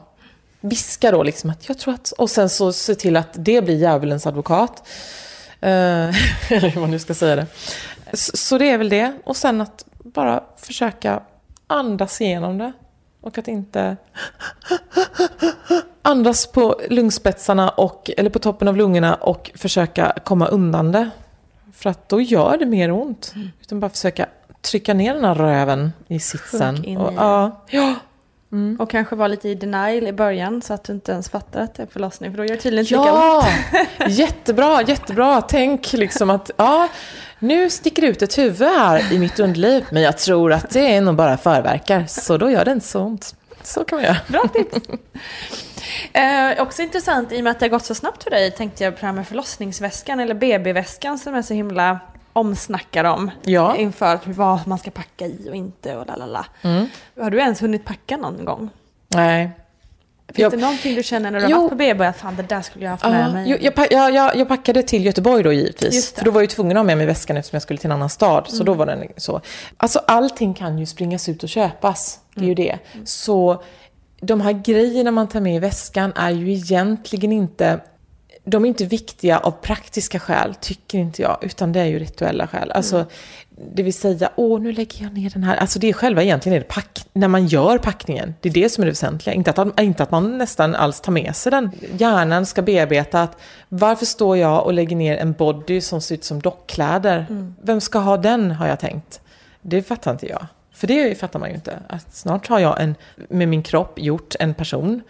Viska då liksom att jag tror att... Och sen så se till att det blir djävulens advokat. Uh, eller hur man nu ska säga det. Så, så det är väl det. Och sen att bara försöka andas igenom det. Och att inte andas på lungspetsarna och, eller på toppen av lungorna och försöka komma undan det. För att då gör det mer ont. Mm. Utan bara försöka trycka ner den här röven i sitsen. och, ja, ja. Mm. Och kanske vara lite i denial i början så att du inte ens fattar att det är förlossning. För då gör det tydligen inte ja, lika ont. jättebra, jättebra. Tänk liksom att ja, nu sticker det ut ett huvud här i mitt underliv. Men jag tror att det är nog bara förverkar. Så då gör det inte så ont. Så kan man göra. Bra tips. Eh, också intressant i och med att det har gått så snabbt för dig tänkte jag på det här med förlossningsväskan eller BB-väskan som är så himla omsnackad om. Ja. Inför vad man ska packa i och inte och lalala. Mm. Har du ens hunnit packa någon gång? Nej. Finns jag, det någonting du känner när du har varit på BB att fan det där skulle jag haft med uh, mig? Jag, jag, jag, jag, packade till Göteborg då givetvis. För då var jag ju tvungen att ha med mig väskan eftersom jag skulle till en annan stad. Så mm. då var den så. Alltså allting kan ju springas ut och köpas. Det är mm. ju det. Så de här grejerna man tar med i väskan är ju egentligen inte de är inte viktiga av praktiska skäl, tycker inte jag, utan det är ju rituella skäl. Alltså, mm. Det vill säga, åh, nu lägger jag ner den här. Alltså det är själva egentligen är det pack, när man gör packningen. Det är det som är det väsentliga. Inte att, inte att man nästan alls tar med sig den. Hjärnan ska bearbeta att varför står jag och lägger ner en body som ser ut som dockkläder? Mm. Vem ska ha den, har jag tänkt. Det fattar inte jag. För det fattar man ju inte. Att snart har jag en, med min kropp gjort en person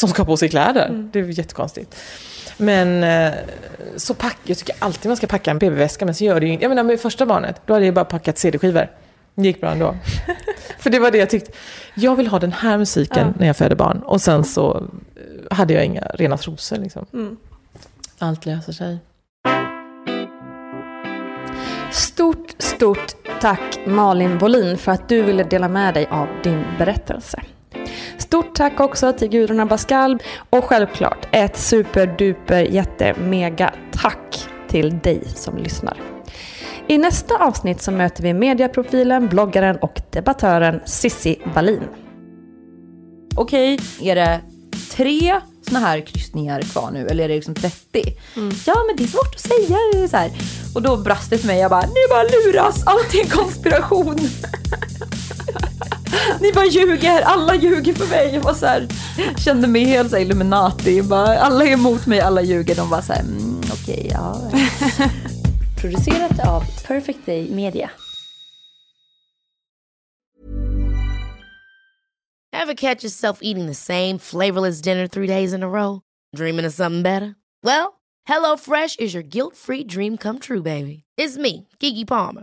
som ska ha på sig kläder. Mm. Det är jättekonstigt. Men eh, så pack, jag tycker alltid man ska packa en BB-väska, men så gör det ju Jag menar med första barnet, då hade jag bara packat CD-skivor. Det gick bra ändå. För det var det jag tyckte. Jag vill ha den här musiken ja. när jag föder barn. Och sen så eh, hade jag inga rena trosor liksom. Mm. Allt löser sig. Stort, stort tack Malin Bolin för att du ville dela med dig av din berättelse. Stort tack också till Gudrun Abascal och självklart ett superduper jätte mega tack till dig som lyssnar. I nästa avsnitt så möter vi mediaprofilen, bloggaren och debattören Sissi Wallin. Okej, är det tre såna här kryssningar kvar nu eller är det liksom 30? Mm. Ja men det är svårt att säga. Så här. Och då brast det för mig, jag bara, ni bara luras, allt är en konspiration. Ni bara ljuger, alla ljuger för mig. Jag var så här, kände mig helt så här Illuminati. Bara, alla är emot mig, alla ljuger. De var så här, mm, okej, okay, ja. Producerat av Perfect Day Media. Have catch yourself eating the same flavorless dinner three days in a row? Dreaming of something better? Well, hello fresh is your guilt free dream come true baby. It's me, Gigi Palmer.